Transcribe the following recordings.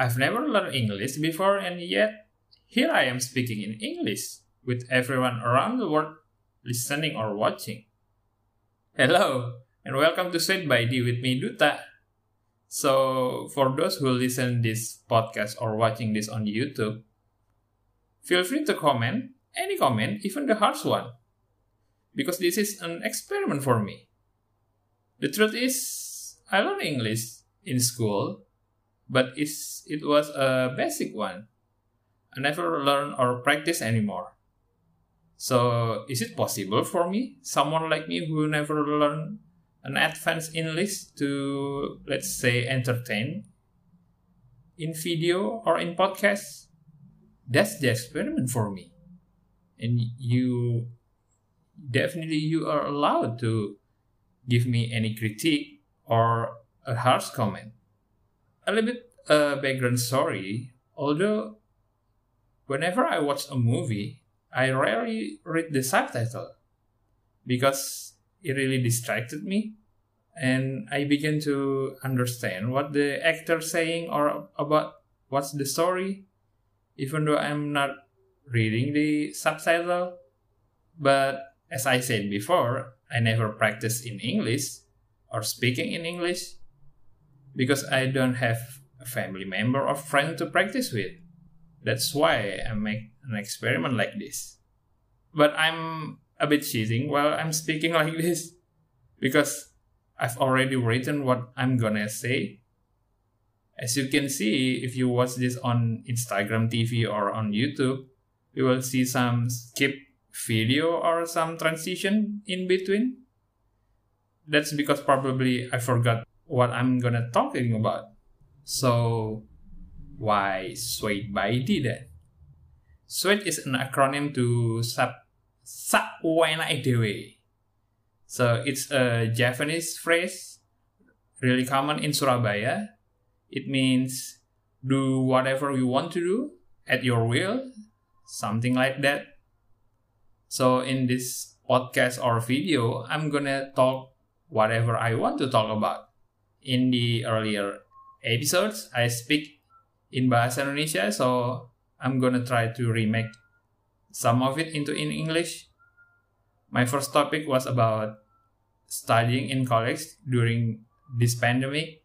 I've never learned English before, and yet here I am speaking in English with everyone around the world listening or watching. Hello, and welcome to Sweet by D with me, Duta. So, for those who listen this podcast or watching this on YouTube, feel free to comment any comment, even the harsh one, because this is an experiment for me. The truth is, I learned English in school, but it's, it was a basic one. I never learn or practice anymore. So, is it possible for me, someone like me who never learned an advanced English, to let's say entertain in video or in podcast? That's the experiment for me. And you definitely you are allowed to give me any critique or a harsh comment. A little bit uh, background story. Although, whenever I watch a movie, I rarely read the subtitle because it really distracted me, and I began to understand what the actor saying or about what's the story, even though I'm not reading the subtitle. But as I said before, I never practice in English or speaking in English because I don't have a family member or friend to practice with. That's why I make an experiment like this. But I'm a bit cheating while I'm speaking like this because I've already written what I'm gonna say. As you can see, if you watch this on Instagram TV or on YouTube, you will see some skip video or some transition in between. That's because probably I forgot what I'm gonna talking about. So why Sweet by D then? Sweet is an acronym to sub Sawenai Dewe. So it's a Japanese phrase, really common in Surabaya. It means do whatever you want to do at your will, something like that. So in this podcast or video, I'm gonna talk whatever I want to talk about. In the earlier episodes, I speak in Bahasa Indonesia, so I'm gonna try to remake some of it into in English. My first topic was about studying in college during this pandemic.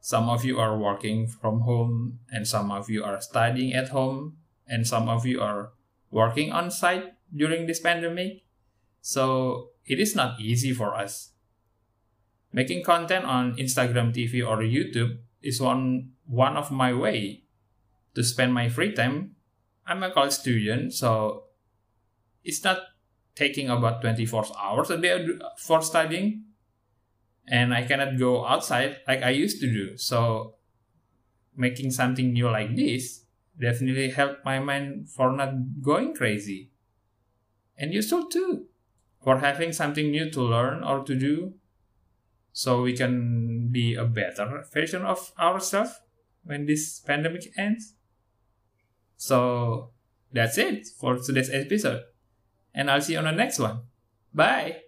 Some of you are working from home, and some of you are studying at home, and some of you are working on site during this pandemic. So it is not easy for us. Making content on Instagram TV or YouTube is one one of my way to spend my free time. I'm a college student, so it's not taking about 24 hours a day for studying. And I cannot go outside like I used to do. So making something new like this definitely helped my mind for not going crazy and you too for having something new to learn or to do so we can be a better version of ourselves when this pandemic ends. So that's it for today's episode. And I'll see you on the next one. Bye.